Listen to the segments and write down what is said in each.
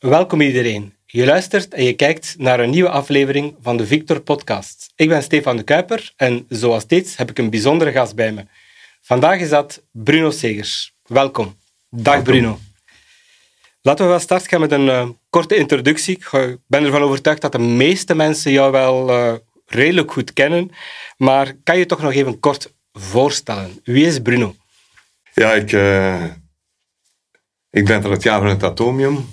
Welkom iedereen. Je luistert en je kijkt naar een nieuwe aflevering van de Victor Podcast. Ik ben Stefan de Kuiper en zoals steeds heb ik een bijzondere gast bij me. Vandaag is dat Bruno Segers. Welkom. Dag Bruno. Laten we wel start gaan met een uh, korte introductie. Ik ben ervan overtuigd dat de meeste mensen jou wel uh, redelijk goed kennen, maar kan je toch nog even kort voorstellen? Wie is Bruno? Ja, ik, uh, ik ben van het jaar van het atomium,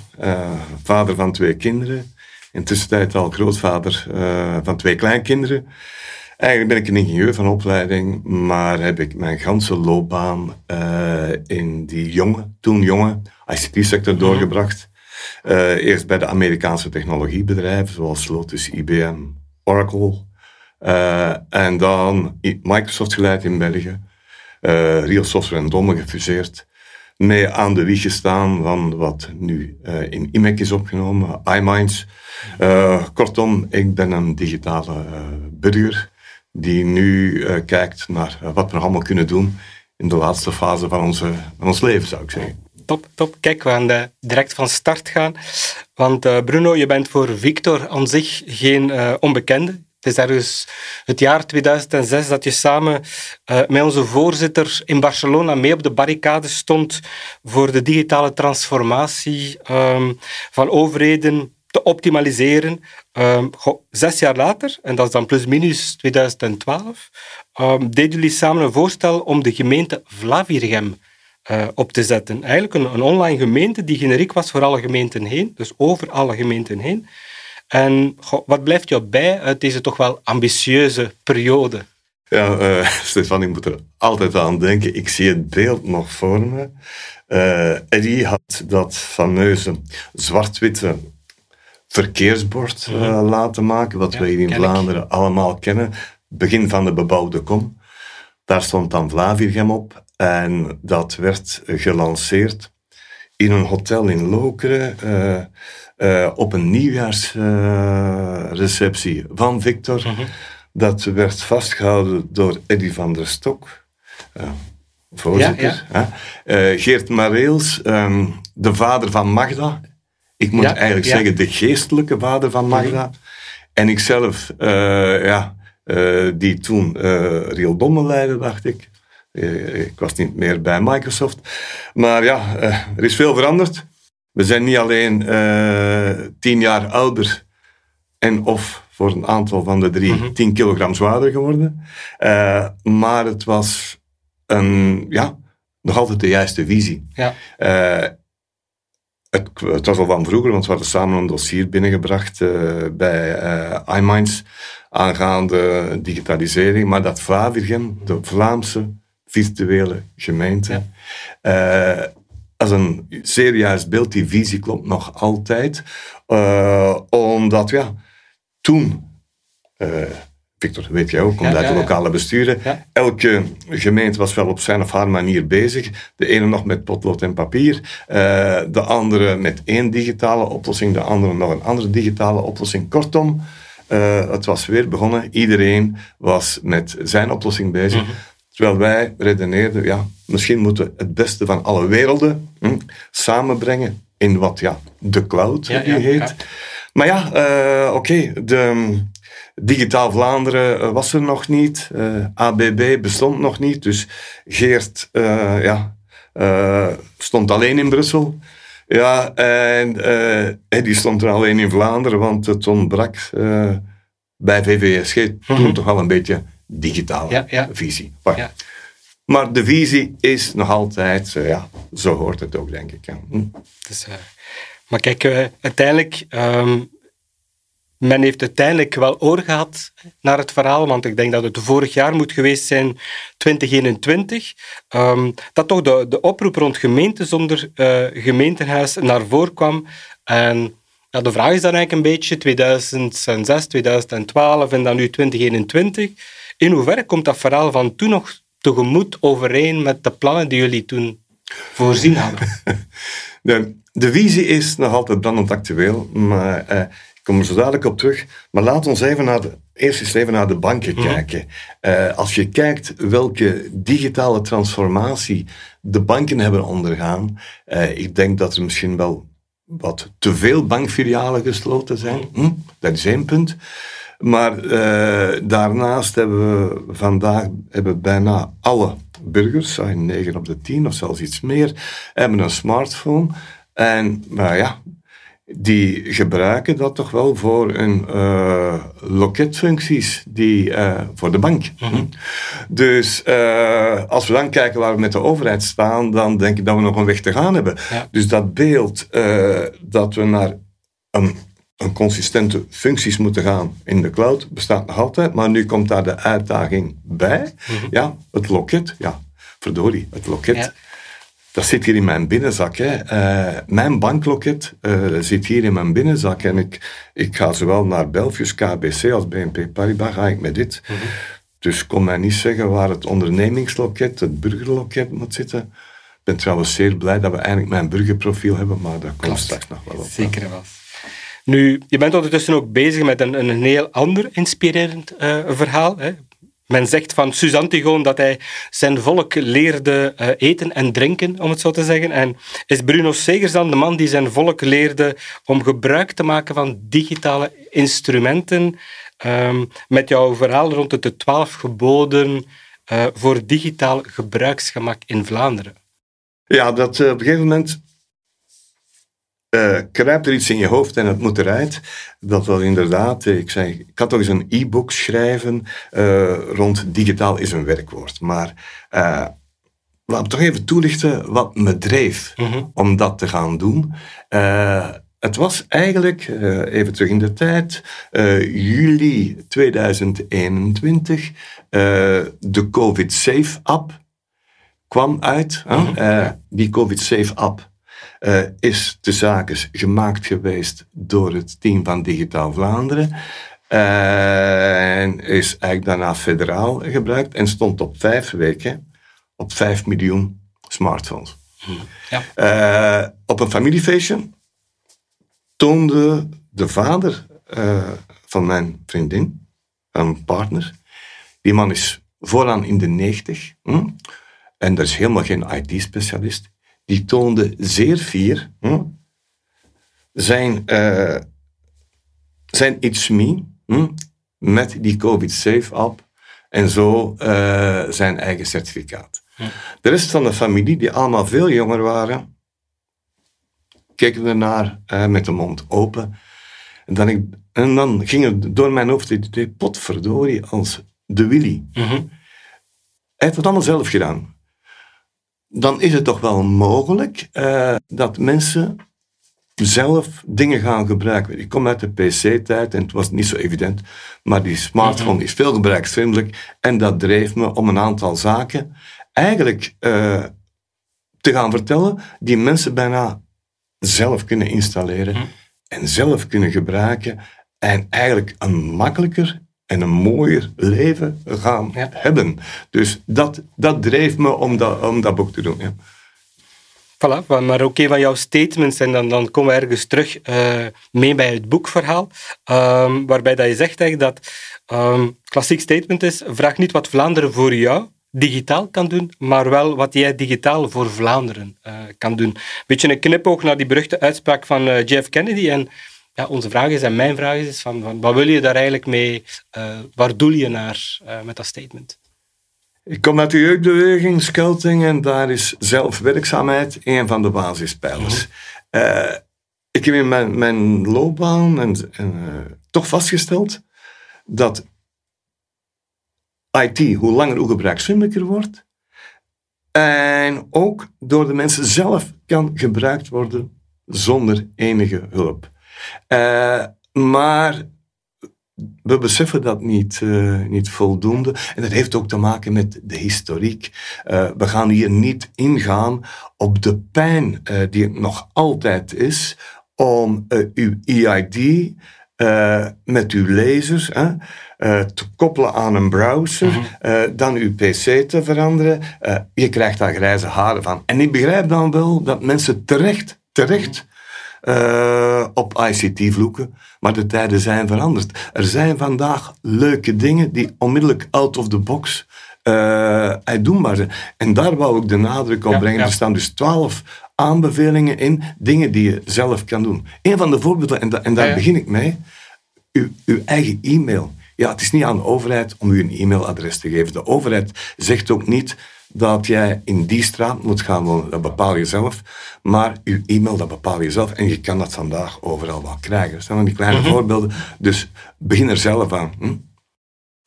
vader van twee kinderen. Intussen tijd al grootvader van twee kleinkinderen. Eigenlijk ben ik een ingenieur van opleiding, maar heb ik mijn ganse loopbaan uh, in die jonge, toen jonge ICT-sector mhm. doorgebracht. Eerst bij de Amerikaanse technologiebedrijven zoals Lotus, IBM, Oracle. En dan Microsoft geleid in België. Real Software en Domme gefuseerd. Mee aan de wieg gestaan van wat nu in IMEC is opgenomen, iMinds. kortom, ik ben een digitale burger die nu kijkt naar wat we allemaal kunnen doen in de laatste fase van, onze, van ons leven, zou ik zeggen. Top, top. Kijk, we gaan direct van start gaan. Want Bruno, je bent voor Victor aan zich geen onbekende. Is ergens het jaar 2006 dat je samen met onze voorzitter in Barcelona mee op de barricade stond voor de digitale transformatie um, van overheden te optimaliseren. Um, zes jaar later, en dat is dan plus minus 2012, um, deden jullie samen een voorstel om de gemeente Vlavirgem uh, op te zetten. Eigenlijk een, een, online gemeente die generiek was voor alle gemeenten heen, dus over alle gemeenten heen. En wat blijft jou bij uit deze toch wel ambitieuze periode? Ja, uh, Stefan, ik moet er altijd aan denken. Ik zie het beeld nog voor me. Uh, Eddie had dat fameuze zwart-witte verkeersbord uh, laten maken, wat wij hier in Vlaanderen allemaal kennen. Begin van de bebouwde kom. Daar stond dan Vlavirgem op en dat werd gelanceerd in een hotel in Lokeren uh, uh, op een nieuwjaarsreceptie van Victor. Mhm. Dat werd vastgehouden door Eddy van der Stok, voorzitter. Ja, ja. Geert Mareels, um, de vader van Magda, ik moet eigenlijk zeggen de geestelijke vader van Magda. En ikzelf, ja, die toen uh, Real Domme leidde, dacht ik. ik was niet meer bij Microsoft. Maar ja, er is veel veranderd. We zijn niet alleen tien jaar ouder en of voor een aantal van de drie mm 10 kilogram zwaarder geworden. maar het was een, ja, nog altijd de juiste visie. Ja. Het, het, was al van vroeger, want we hadden samen een dossier binnengebracht bij iMinds aangaande digitalisering. Maar dat Vlavirgem, de Vlaamse virtuele gemeente, ja. Als een zeer juist beeld, die visie klopt nog altijd. omdat, ja, toen Victor, weet jij ook, komt uit de lokale besturen. Elke gemeente was wel op zijn of haar manier bezig. De ene nog met potlood en papier, uh, de andere met één digitale oplossing, de andere nog een andere digitale oplossing. Kortom, uh, het was weer begonnen. Iedereen was met zijn oplossing bezig. Mhm. Terwijl wij redeneerden, ja, misschien moeten we het beste van alle werelden hm, samenbrengen in wat ja, de cloud ja, heet. Maar ja, uh, oké, okay, de Digitaal Vlaanderen eh, was er nog niet. Uh, eh, ABB bestond nog niet. Dus Geert uh, ja, stond alleen in Brussel. Ja, en die stond er alleen in Vlaanderen, want het ontbrak bij VVSG toen mhm. toch wel een beetje digitale visie. Maar, ja. maar, de visie is nog altijd, ja, zo hoort het ook, denk ik. Ja. Hm. Dus, maar kijk, uiteindelijk um, men heeft uiteindelijk wel oor gehad naar het verhaal, want ik denk dat het vorig jaar moet geweest zijn, 2021, um, ehm, dat toch de, de oproep rond gemeenten zonder gemeentehuis naar voren kwam. En ja, de vraag is dan eigenlijk een beetje 2006, 2012 en dan nu 2021. In hoeverre komt dat verhaal van toen nog tegemoet overeen met de plannen die jullie toen voorzien hadden? De, de visie is nog altijd brandend actueel, maar uh, kom er zo dadelijk op terug. Maar laat ons even naar de, eerst eens even naar de banken mhm. kijken. Uh, als je kijkt welke digitale transformatie de banken hebben ondergaan, uh, ik denk dat er misschien wel wat te veel bankfilialen gesloten zijn. Hm? Dat is één punt. Maar uh, daarnaast hebben we vandaag hebben bijna alle burgers, 9 op de 10 of zelfs iets meer, hebben een smartphone. En maar ja, die gebruiken dat toch wel voor een uh, loketfuncties die, uh, voor de bank. Mhm. Dus uh, als we dan kijken waar we met de overheid staan, dan denk ik dat we nog een weg te gaan hebben. Dus dat beeld dat we naar een, een consistente functies moeten gaan in de cloud bestaat nog altijd, maar nu komt daar de uitdaging bij. Mhm. Ja, het loket. Ja, verdorie, het loket. Dat zit hier in mijn binnenzak. Hè. Uh, mijn bankloket uh, zit hier in mijn binnenzak. En ik, ik ga zowel naar Belfius, KBC als BNP Paribas ga ik met dit. Mm -hmm. Dus kom mij niet zeggen waar het ondernemingsloket, het burgerloket moet zitten. Ik ben trouwens zeer blij dat we eigenlijk mijn burgerprofiel hebben, maar dat komt straks nog wel op. Zeker wel. Nu, je bent ondertussen ook bezig met een, een heel ander inspirerend uh, verhaal. Hè. Men zegt van Suzanne Tigoon dat hij zijn volk leerde uh, eten en drinken, om het zo te zeggen. En is Bruno Segers dan de man die zijn volk leerde om gebruik te maken van digitale instrumenten? Um, met jouw verhaal rond de twaalf geboden uh, voor digitaal gebruiksgemak in Vlaanderen. Ja, dat op een gegeven moment uh, kruipt er iets in je hoofd en het moet eruit. Dat was inderdaad, eh, ik zei, ik kan toch eens een e-book schrijven uh, rond digitaal is een werkwoord. Maar uh, laat me toch even toelichten wat me dreef mm -hmm. om dat te gaan doen. het was eigenlijk, even terug in de tijd, juli 2021, de COVID Safe app kwam uit. Mm -hmm. die COVID Safe app uh, is de zaken gemaakt geweest door het team van Digitaal Vlaanderen. Uh, en is eigenlijk daarna federaal gebruikt en stond op vijf weken op vijf miljoen smartphones. Hmm. Ja. Uh, op een familiefeestje toonde de vader van mijn vriendin, een partner, die man is vooraan in de negentig hm? en dat is helemaal geen IT-specialist die toonde zeer fier hm, zijn, uh, zijn It's Me hm, met die COVID-Safe-app en zo uh, zijn eigen certificaat. Hm. De rest van de familie, die allemaal veel jonger waren, keken ernaar uh, met de mond open. En dan, ik, en dan ging het door mijn hoofd idee, potverdorie, als de Willy. Mm -hmm. Hij heeft het allemaal zelf gedaan dan is het toch wel mogelijk uh, dat mensen zelf dingen gaan gebruiken. Ik kom uit de PC-tijd en het was niet zo evident, maar die smartphone mhm. is veel gebruiksvriendelijk en dat dreef me om een aantal zaken eigenlijk uh, te gaan vertellen die mensen bijna zelf kunnen installeren mm. en zelf kunnen gebruiken en eigenlijk een makkelijker en een mooier leven gaan hebben. Dus dat, dat dreef me om dat, om dat boek te doen. Ja. Voilà, maar ook een van jouw statements, en dan, dan komen we ergens terug uh, mee bij het boekverhaal, um, waarbij dat je zegt eigenlijk dat um, klassiek statement is, vraag niet wat Vlaanderen voor jou digitaal kan doen, maar wel wat jij digitaal voor Vlaanderen uh, kan doen. Beetje een knipoog naar die beruchte uitspraak van uh, JF Kennedy en ja, onze vraag is, en mijn vraag is, van, van wat wil je daar eigenlijk mee, uh, waar doel je naar uh, met dat statement? Ik kom uit de jeugdbeweging, Skelting, en daar is zelfwerkzaamheid een van de basispijlers. Mm -hmm. uh, ik heb in mijn, mijn loopbaan en, en, toch vastgesteld dat IT hoe langer hoe gebruiksvriendelijker wordt, en ook door de mensen zelf kan gebruikt worden zonder enige hulp. Uh, maar we beseffen dat niet, uh, niet voldoende. En dat heeft ook te maken met de historiek. Uh, we gaan hier niet ingaan op de pijn die het nog altijd is om uw EID met uw lasers te koppelen aan een browser, -hmm. dan uw PC te veranderen. je krijgt daar grijze haren van. En ik begrijp dan wel dat mensen terecht, terecht uh, op ICT-vloeken. Maar de tijden zijn veranderd. Er zijn vandaag leuke dingen die onmiddellijk out of the box uh, uitdoenbaar zijn. En daar wou ik de nadruk op brengen. Er staan dus twaalf aanbevelingen in, dingen die je zelf kan doen. Een van de voorbeelden, en, en daar begin ik mee, uw, uw eigen e-mail. Ja, het is niet aan de overheid om u een e-mailadres te geven. De overheid zegt ook niet dat jij in die straat moet gaan wonen. Dat bepaal je zelf. Maar uw e-mail, dat bepaal je zelf. En je kan dat vandaag overal wel krijgen. Dat zijn van die kleine mhm. voorbeelden. Dus begin er zelf aan. Hm?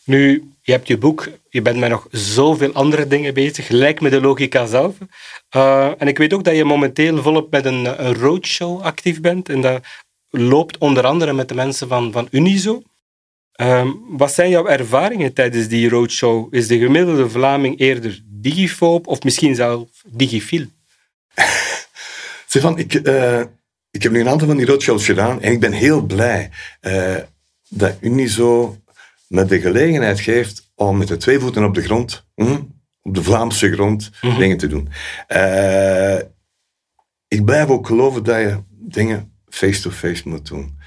Nu, je hebt je boek, je bent met nog zoveel andere dingen bezig, gelijk met de logica zelf. Uh, en ik weet ook dat je momenteel volop met een, een roadshow actief bent. En dat loopt onder andere met de mensen van, van Unizo. Um, wat zijn jouw ervaringen tijdens die roadshow? Is de gemiddelde Vlaming eerder digifoob of misschien zelf digifiel? Stefan, ik, uh, ik heb nu een aantal van die roadshows gedaan en ik ben heel blij uh, dat Unizo me de gelegenheid geeft om met de twee voeten op de grond, hm, op de Vlaamse grond, mhm. dingen te doen. Uh, ik blijf ook geloven dat je dingen face-to-face moet doen.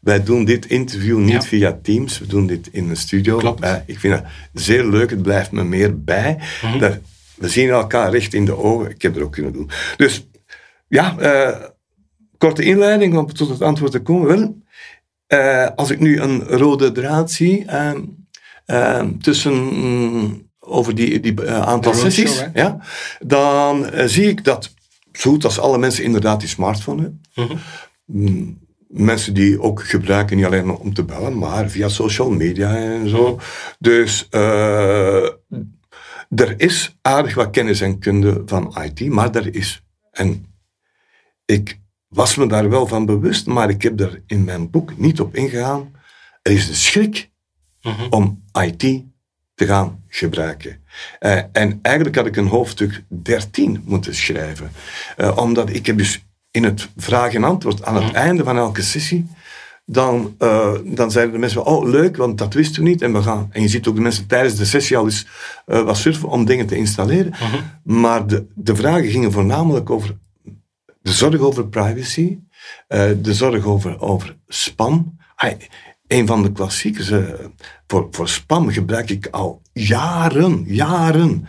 Wij doen dit interview niet via Teams, we doen dit in een studio. Klopt. Uh, ik vind het zeer leuk, het blijft me meer bij. Mhm. dat, we zien elkaar recht in de ogen, ik heb het ook kunnen doen. Dus ja, korte inleiding om tot het antwoord te komen. Wel, uh, als ik nu een rode draad zie uh, uh, tussen um, over die, die eh, aantal sessies, ja, dan eh, zie ik dat zo goed als alle mensen inderdaad die smartphone hebben. Mm -hmm. Mensen die ook gebruiken niet alleen om te bellen, maar via social media en zo. Dus er is aardig wat kennis en kunde van IT, maar er is. En ik was me daar wel van bewust, maar ik heb er in mijn boek niet op ingegaan. Er is een schrik mhm. om IT te gaan gebruiken. Uh, en eigenlijk had ik een hoofdstuk 13 moeten schrijven. Uh, omdat ik heb dus in het vraag en antwoord aan het einde van elke sessie, dan, uh, dan zeiden de mensen, oh leuk, want dat wisten we niet. En, we gaan, en je ziet ook de mensen tijdens de sessie al eens wat surfen om dingen te installeren. Mhm. Maar de, de vragen gingen voornamelijk over de zorg over privacy, uh, de zorg over, over spam. een van de klassiekers, voor, voor spam gebruik ik al jaren, jaren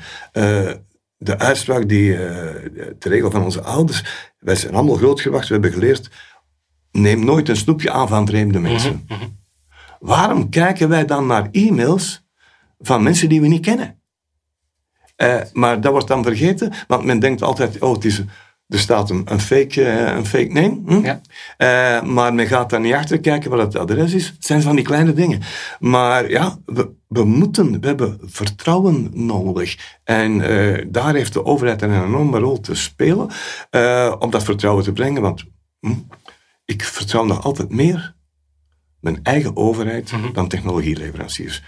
de uitspraak die, de regel van onze ouders. Wij zijn allemaal grootgebracht, we hebben geleerd, neem nooit een snoepje aan van vreemde mensen. Mhm, mhm. Waarom kijken wij dan naar e-mails van mensen die we niet kennen? maar dat wordt dan vergeten, want men denkt altijd, oh, het is er staat een, een, fake, uh, een fake name. Hm? Ja. Uh, maar men gaat daar niet achter kijken wat het adres is. Het zijn van die kleine dingen. Maar ja, we, we moeten, we hebben vertrouwen nodig. En uh, daar heeft de overheid een enorme rol te spelen om dat vertrouwen te brengen. Want hm, ik vertrouw nog altijd meer mijn eigen overheid mm -hmm. dan technologieleveranciers.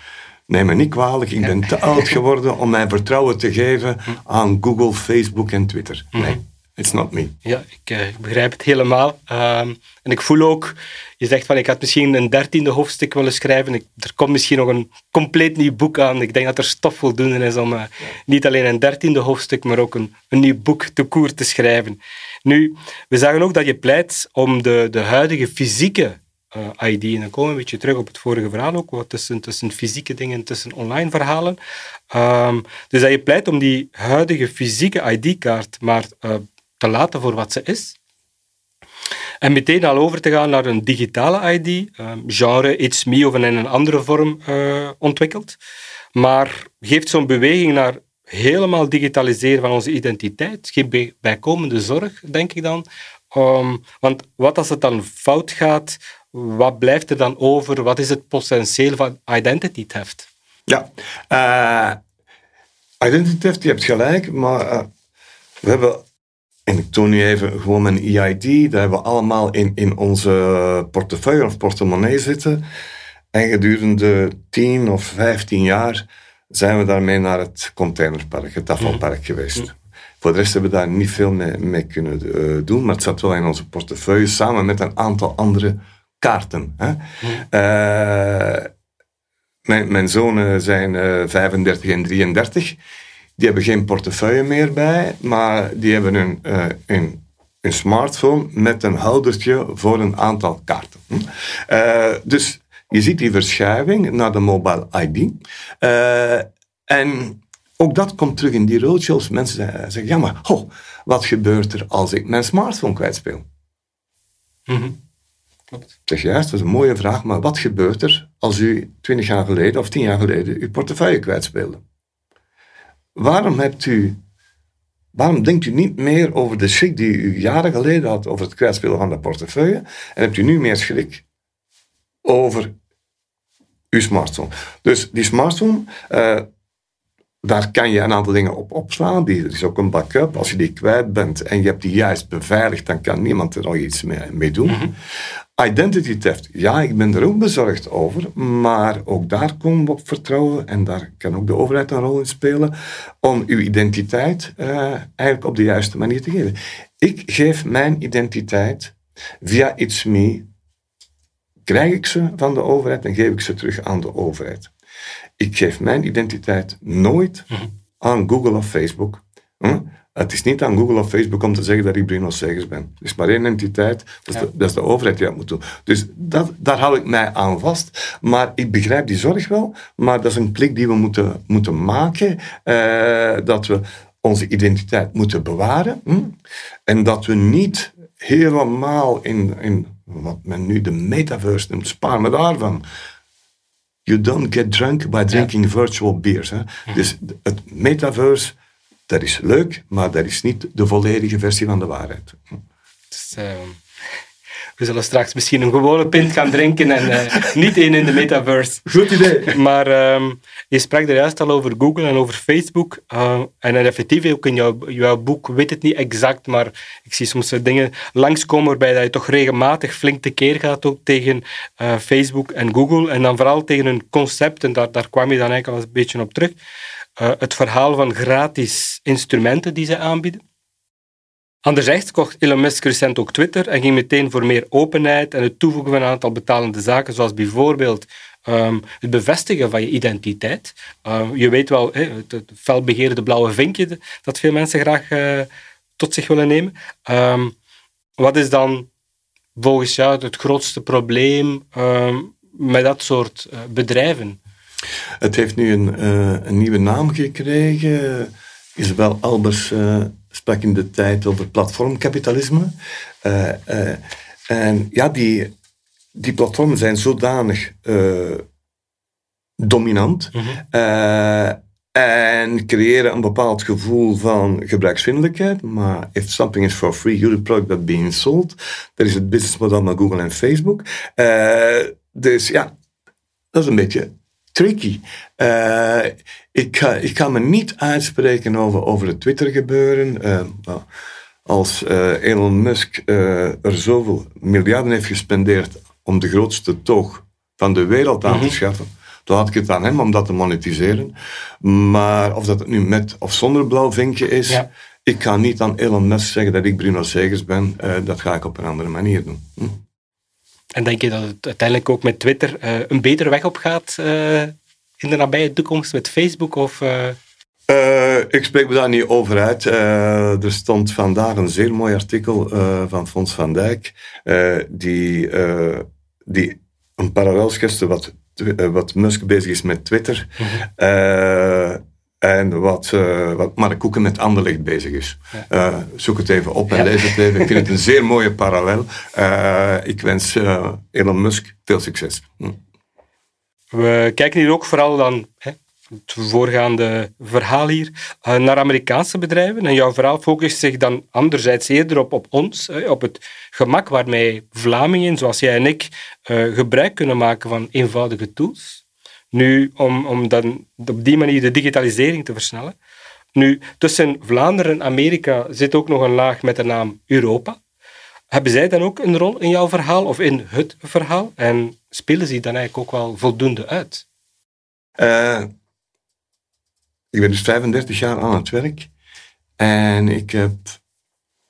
Neem me niet kwalijk, ik ben te oud geworden om mijn vertrouwen te geven hm. aan Google, Facebook en Twitter. Mhm. Nee. Not me. Ja, ik, uh, ik begrijp het helemaal. Um, en ik voel ook, je zegt van ik had misschien een dertiende hoofdstuk willen schrijven. Ik, er komt misschien nog een compleet nieuw boek aan. Ik denk dat er stof voldoende is om uh, niet alleen een dertiende hoofdstuk, maar ook een, een nieuw boek te koer te schrijven. Nu, we zagen ook dat je pleit om de, de huidige fysieke uh, ID, en dan komen we een beetje terug op het vorige verhaal ook, wat tussen, tussen fysieke dingen en tussen online verhalen. Um, dus dat je pleit om die huidige fysieke ID-kaart maar te laten voor wat ze is. En meteen al over te gaan naar een digitale ID, uh, genre It's Me of in een andere vorm uh, ontwikkeld. Maar geeft zo'n beweging naar helemaal digitaliseren van onze identiteit geen bijkomende zorg, denk ik dan. Um, want wat als het dan fout gaat, wat blijft er dan over? Wat is het potentieel van identity theft? Ja, uh, identity theft, je hebt gelijk, maar uh, we hebben en ik toon nu even gewoon mijn EID. Dat hebben we allemaal in, in onze portefeuille of portemonnee zitten. En gedurende 10 of 15 jaar zijn we daarmee naar het containerpark, het afvalpark mhm. geweest. Mhm. Voor de rest hebben we daar niet veel mee, mee kunnen uh, doen, maar het zat wel in onze portefeuille samen met een aantal andere kaarten. Hè. Uh, mijn, mijn zonen zijn uh, eh, 35 en 33. Die hebben geen portefeuille meer bij, maar die hebben een, uh, een, een, smartphone met een houdertje voor een aantal kaarten. Uh, dus je ziet die verschuiving naar de mobile ID. Uh, en ook dat komt terug in die roadshows. Mensen zeggen, ja maar, oh, wat gebeurt er als ik mijn smartphone kwijtspeel? Mm Klopt. Zeg juist, dat is een mooie vraag, maar wat gebeurt er als u twintig jaar geleden of tien jaar geleden uw portefeuille kwijtspeelde? Waarom hebt u Waarom denkt u niet meer over de schrik die u jaren geleden had over het kwijtspelen van de portefeuille en hebt u nu meer schrik over uw smartphone? Dus die smartphone, uh, daar kan je een aantal dingen op opslaan. Die, is ook een backup. Als je die kwijt bent en je hebt die juist beveiligd, dan kan niemand er nog iets mee, mee doen. Mhm. Identity theft, ja, ik ben er ook bezorgd over, maar ook daar komen we op vertrouwen en daar kan ook de overheid een rol in spelen om uw identiteit uh, eigenlijk op de juiste manier te geven. Ik geef mijn identiteit via It's Me, krijg ik ze van de overheid en geef ik ze terug aan de overheid. Ik geef mijn identiteit nooit mhm. aan Google of Facebook. Hm? Het is niet aan Google of Facebook om te zeggen dat ik Bruno Segers ben. Er is maar één entiteit, dat is, de, dat is de overheid die dat moet doen. Dus dat, daar hou ik mij aan vast. Maar ik begrijp die zorg wel, maar dat is een klik die we moeten, moeten maken. Eh, dat we onze identiteit moeten bewaren. Hm? En dat we niet helemaal in, in wat men nu de metaverse noemt, spaar me daarvan. You don't get drunk by drinking virtual beers. Hè? Dus het metaverse dat is leuk, maar dat is niet de volledige versie van de waarheid. Dus, uh, we zullen straks misschien een gewone pint gaan drinken en uh, niet één in de metaverse. Goed idee. Maar uh, je sprak er juist al over Google en over Facebook. Uh, en effectief, ook in jouw, jouw boek, weet het niet exact, maar ik zie soms dingen langskomen waarbij je toch regelmatig flink tekeer gaat ook tegen Facebook en Google. En dan vooral tegen een concept, en daar, daar kwam je dan eigenlijk al een beetje op terug. Eh, het verhaal van gratis instrumenten die ze aanbieden. Anderzijds kocht Elon Musk recent ook Twitter en ging meteen voor meer openheid en het toevoegen van een aantal betalende zaken, zoals bijvoorbeeld ehm, het bevestigen van je identiteit. Uh, je weet wel, het, felbegeerde blauwe vinkje dat veel mensen graag uh, tot zich willen nemen. Um, wat is dan volgens jou het grootste probleem met dat soort uh, bedrijven? Het heeft nu een, uh, een nieuwe naam gekregen. Isabel Albers uh, sprak in de tijd over platformkapitalisme. Uh, en ja, die, die platformen zijn zodanig dominant mm en creëren een bepaald gevoel van gebruiksvriendelijkheid. Maar if something is for free, you're the product that being sold. Dat is het businessmodel met Google en Facebook. dus ja, dat is een beetje tricky. Uh, ik, ga, ik ga me niet uitspreken over, over het Twitter-gebeuren. Uh, als uh, Elon Musk er zoveel miljarden heeft gespendeerd om de grootste toog van de wereld aan te mhm. schaffen, dan had ik het aan hem om dat te monetiseren. Maar of dat het nu met of zonder blauw vinkje is, ik ga niet aan Elon Musk zeggen dat ik Bruno Segers ben. dat ga ik op een andere manier doen. Hm. En denk je dat het uiteindelijk ook met Twitter uh, een betere weg op gaat uh, in de nabije toekomst met Facebook? Of, uh... ik spreek me daar niet over uit. er stond vandaag een zeer mooi artikel van Fons van Dijk, die, die een parallel schetste wat, wat Musk bezig is met Twitter. Mm en wat, uh, wat Mark Koeken met Anderlecht bezig is. Uh, zoek het even op en lees het even. Ik vind het een zeer mooie parallel. Uh, ik wens Elon Musk veel succes. Hm. We kijken hier ook vooral dan, hè, het voorgaande verhaal hier, naar Amerikaanse bedrijven. En jouw verhaal focust zich dan anderzijds eerder op, op ons, op het gemak waarmee Vlamingen, zoals jij en ik, gebruik kunnen maken van eenvoudige tools. Nu, om, om dan op die manier de digitalisering te versnellen. Nu, tussen Vlaanderen en Amerika zit ook nog een laag met de naam Europa. Hebben zij dan ook een rol in jouw verhaal of in het verhaal? En spelen ze dan eigenlijk ook wel voldoende uit? Uh, ik ben dus 35 jaar aan het werk en ik heb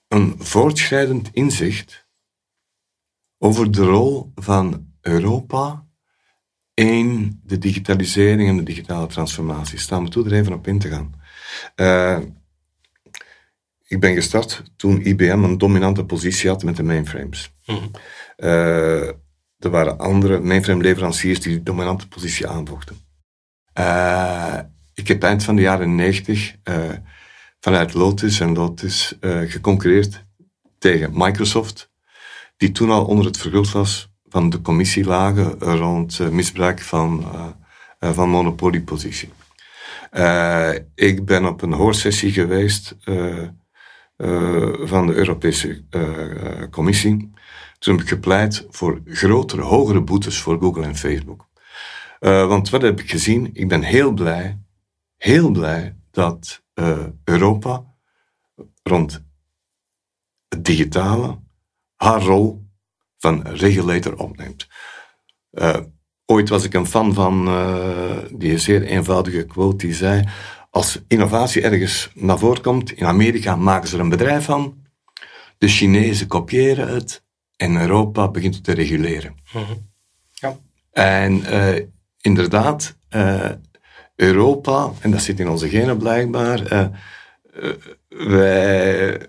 een voortschrijdend inzicht over de rol van Europa De digitalisering en de digitale transformatie. Staan we toe er even op in te gaan. Uh, ik ben gestart toen IBM een dominante positie had met de mainframes. Mm uh, er waren andere mainframe leveranciers die die dominante positie aanvochten. Uh, ik heb eind van de jaren 90 vanuit Lotus en Lotus geconcurreerd tegen Microsoft, die toen al onder het vergrootglas van de commissie lagen rond misbruik van, van monopoliepositie. ik ben op een hoorsessie geweest van de Europese Commissie toen heb ik gepleit voor grotere, hogere boetes voor Google en Facebook. Want wat heb ik gezien? Ik ben heel blij, heel blij dat Europa rond het digitale haar rol van regulator opneemt. Uh, ooit was ik een fan van die zeer eenvoudige quote die zei: Als innovatie ergens naar voren komt, in Amerika maken ze er een bedrijf van, de Chinezen kopiëren het en Europa begint het te reguleren. Mhm. ja. En uh, inderdaad, Europa, en dat zit in onze genen blijkbaar, wij,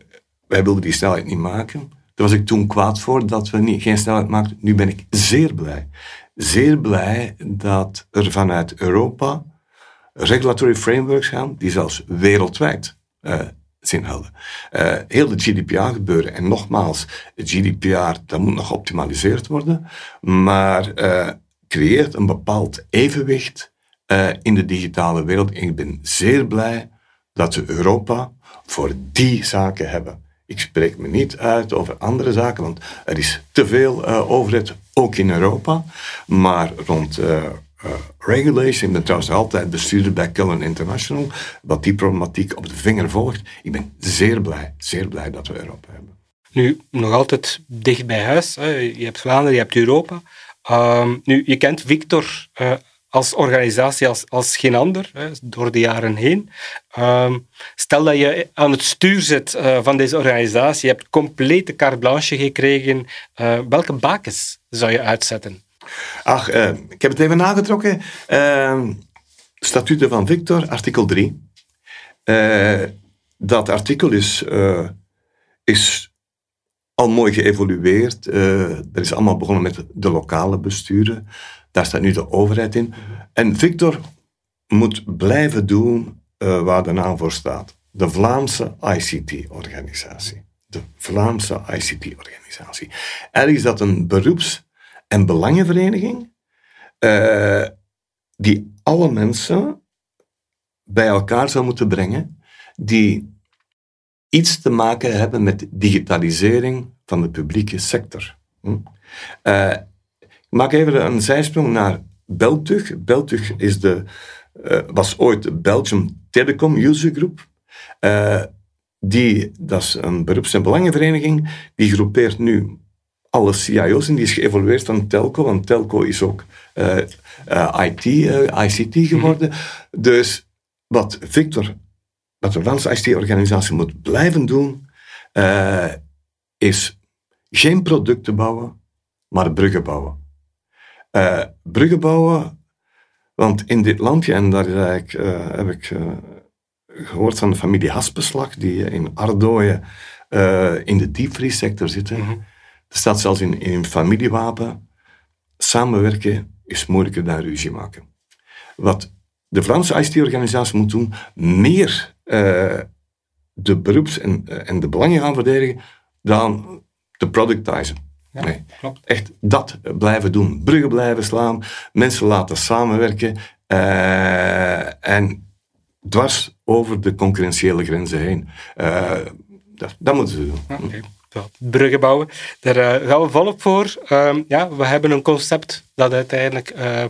wij wilden die snelheid niet maken. Daar was ik toen kwaad voor dat we niet, geen snelheid maakten. Nu ben ik zeer blij. Zeer blij dat er vanuit Europa regulatory frameworks gaan die zelfs wereldwijd zin hadden. Uh, heel de GDPR gebeuren. En nogmaals, GDPR dat moet nog geoptimaliseerd worden, maar uh, creëert een bepaald evenwicht in de digitale wereld. En ik ben zeer blij dat we Europa voor die zaken hebben. Ik spreek me niet uit over andere zaken, want er is te veel overheid, ook in Europa. Maar rond uh, regulation. Ik ben trouwens altijd bestuurder bij Cullen International, wat die problematiek op de vinger volgt. Ik ben zeer blij, zeer blij dat we Europa hebben. Nu, nog altijd dicht bij huis. Hè. Je hebt Vlaanderen, je hebt Europa. Um, nu, je kent Victor uh, als organisatie als, als geen ander, hè, door de jaren heen. Um, stel dat je aan het stuur zit uh, van deze organisatie, je hebt complete carte blanche gekregen. Uh, welke bakens zou je uitzetten? Ach, uh, ik heb het even nagetrokken. Uh, statuten van Victor, artikel 3. Uh, dat artikel is, is al mooi geëvolueerd. er is allemaal begonnen met de lokale besturen. Daar staat nu de overheid in. En Victor moet blijven doen waar de naam voor staat. De Vlaamse ICT-organisatie. De Vlaamse ICT-organisatie. Eigenlijk is dat een beroeps- en belangenvereniging uh, die alle mensen bij elkaar zou moeten brengen die iets te maken hebben met digitalisering van de publieke sector. Hm? Uh, ik maak even een zijsprong naar Beltug. Beltug is de, uh, was ooit de Belgium Telecom User Group. die, dat is een beroeps- en belangenvereniging, die groepeert nu alle CIO's en die is geëvolueerd van telco, want telco is ook IT, ICT geworden. Mm -hmm. Dus wat Victor, wat de Franse ICT-organisatie moet blijven doen, uh, is geen producten bouwen, maar bruggen bouwen. Uh, bruggen bouwen, want in dit landje, en daar ik, heb ik gehoord van de familie Haspeslag, die in Ardooien in de diepvriessector zitten. Mm -hmm er staat zelfs in, in een familiewapen, samenwerken is moeilijker dan ruzie maken. Wat de Vlaamse ICT-organisatie moet doen, meer uh, de beroeps- en, uh, en de belangen gaan verdedigen dan te productizen. Ja, nee, klopt. Echt dat blijven doen. Bruggen blijven slaan, mensen laten samenwerken uh, en dwars over de concurrentiële grenzen heen. dat, dat moeten ze doen. Okay bruggen bouwen. Daar uh, gaan we volop voor. Uh, ja, we hebben een concept dat uiteindelijk uh,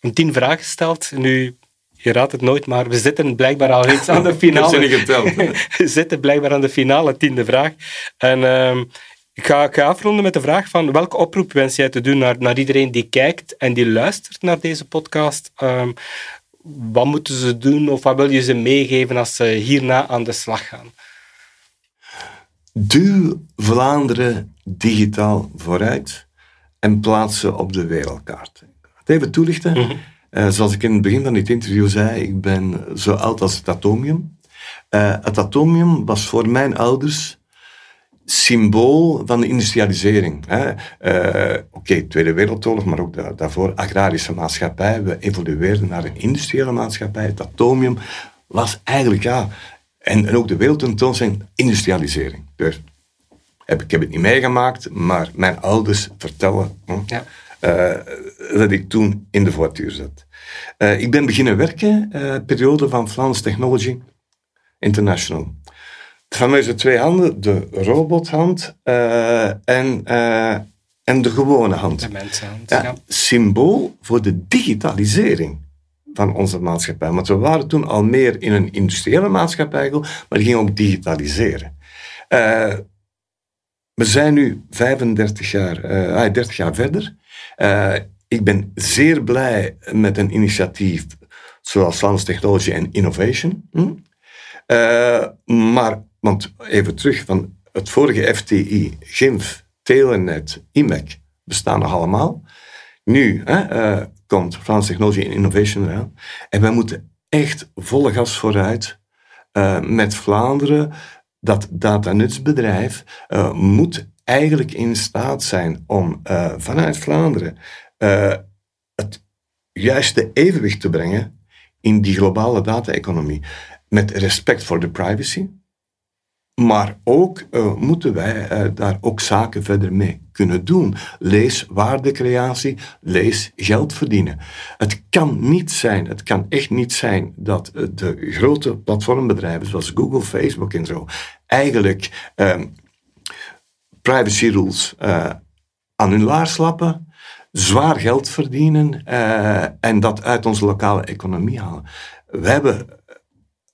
een tien vragen stelt. Nu, je raadt het nooit, maar we zitten blijkbaar al reeds aan de finale. Ik heb ze niet geteld. we zitten blijkbaar aan de finale tiende vraag. En ehm, ik ga, ik ga, afronden met de vraag van welke oproep wens jij te doen naar, naar iedereen die kijkt en die luistert naar deze podcast? Um, wat moeten ze doen of wat wil je ze meegeven als ze hierna aan de slag gaan? Duw Vlaanderen digitaal vooruit en plaats ze op de wereldkaart. Even toelichten. Mm zoals ik in het begin van dit interview zei, ik ben zo oud als het atomium. Uh, het atomium was voor mijn ouders symbool van de industrialisering. Uh, Oké, Tweede Wereldoorlog, maar ook daarvoor agrarische maatschappij. We evolueerden naar een industriële maatschappij. Het atomium was eigenlijk, ja, en, ook de wereldtentoonstelling, industrialisering. Dus heb, ik heb het niet meegemaakt, maar mijn ouders vertellen ja. Uh, dat ik toen in de voituur zat. Uh, ik ben beginnen werken, uh, periode van Flans Technology International. Van mij zijn twee handen, de robothand en, en de gewone hand. De mensenhand, ja, Symbool voor de digitalisering van onze maatschappij. Want we waren toen al meer in een industriële maatschappij, maar die gingen ook digitaliseren. We zijn nu 35 jaar, uh, 30 jaar verder. Uh, ik ben zeer blij met een initiatief zoals Science Technology and Innovation. Hm? Uh, maar, want even terug, van het vorige FTI, GIMF, Telenet, IMEC bestaan nog allemaal. Nu uh, komt Science Technology and Innovation eraan. En wij moeten echt volle gas vooruit met Vlaanderen dat datanutsbedrijf uh, moet eigenlijk in staat zijn om uh, vanuit Vlaanderen uh, het juiste evenwicht te brengen in die globale data-economie. Met respect voor de privacy, maar ook uh, moeten wij uh, daar ook zaken verder mee kunnen doen. Lees waardecreatie, lees geld verdienen. Het kan niet zijn, het kan echt niet zijn dat uh, de grote platformbedrijven zoals Google, Facebook en zo eigenlijk ehm, privacy rules aan hun laars lappen, zwaar geld verdienen en dat uit onze lokale economie halen. We hebben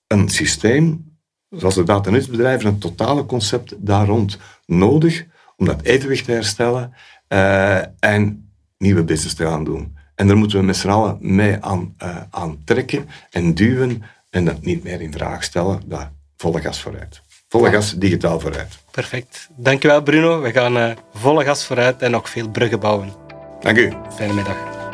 een systeem zoals de datanutsbedrijven, een totale concept daar rond nodig om dat evenwicht te herstellen uh, en nieuwe business te gaan doen. En daar moeten we met z'n allen mee aan, uh, aan trekken en duwen en dat niet meer in vraag stellen. Daar volle gas vooruit. Volle gas digitaal vooruit. Perfect. Dankjewel Bruno. We gaan uh, volle gas vooruit en nog veel bruggen bouwen. Dank u. Fijne middag.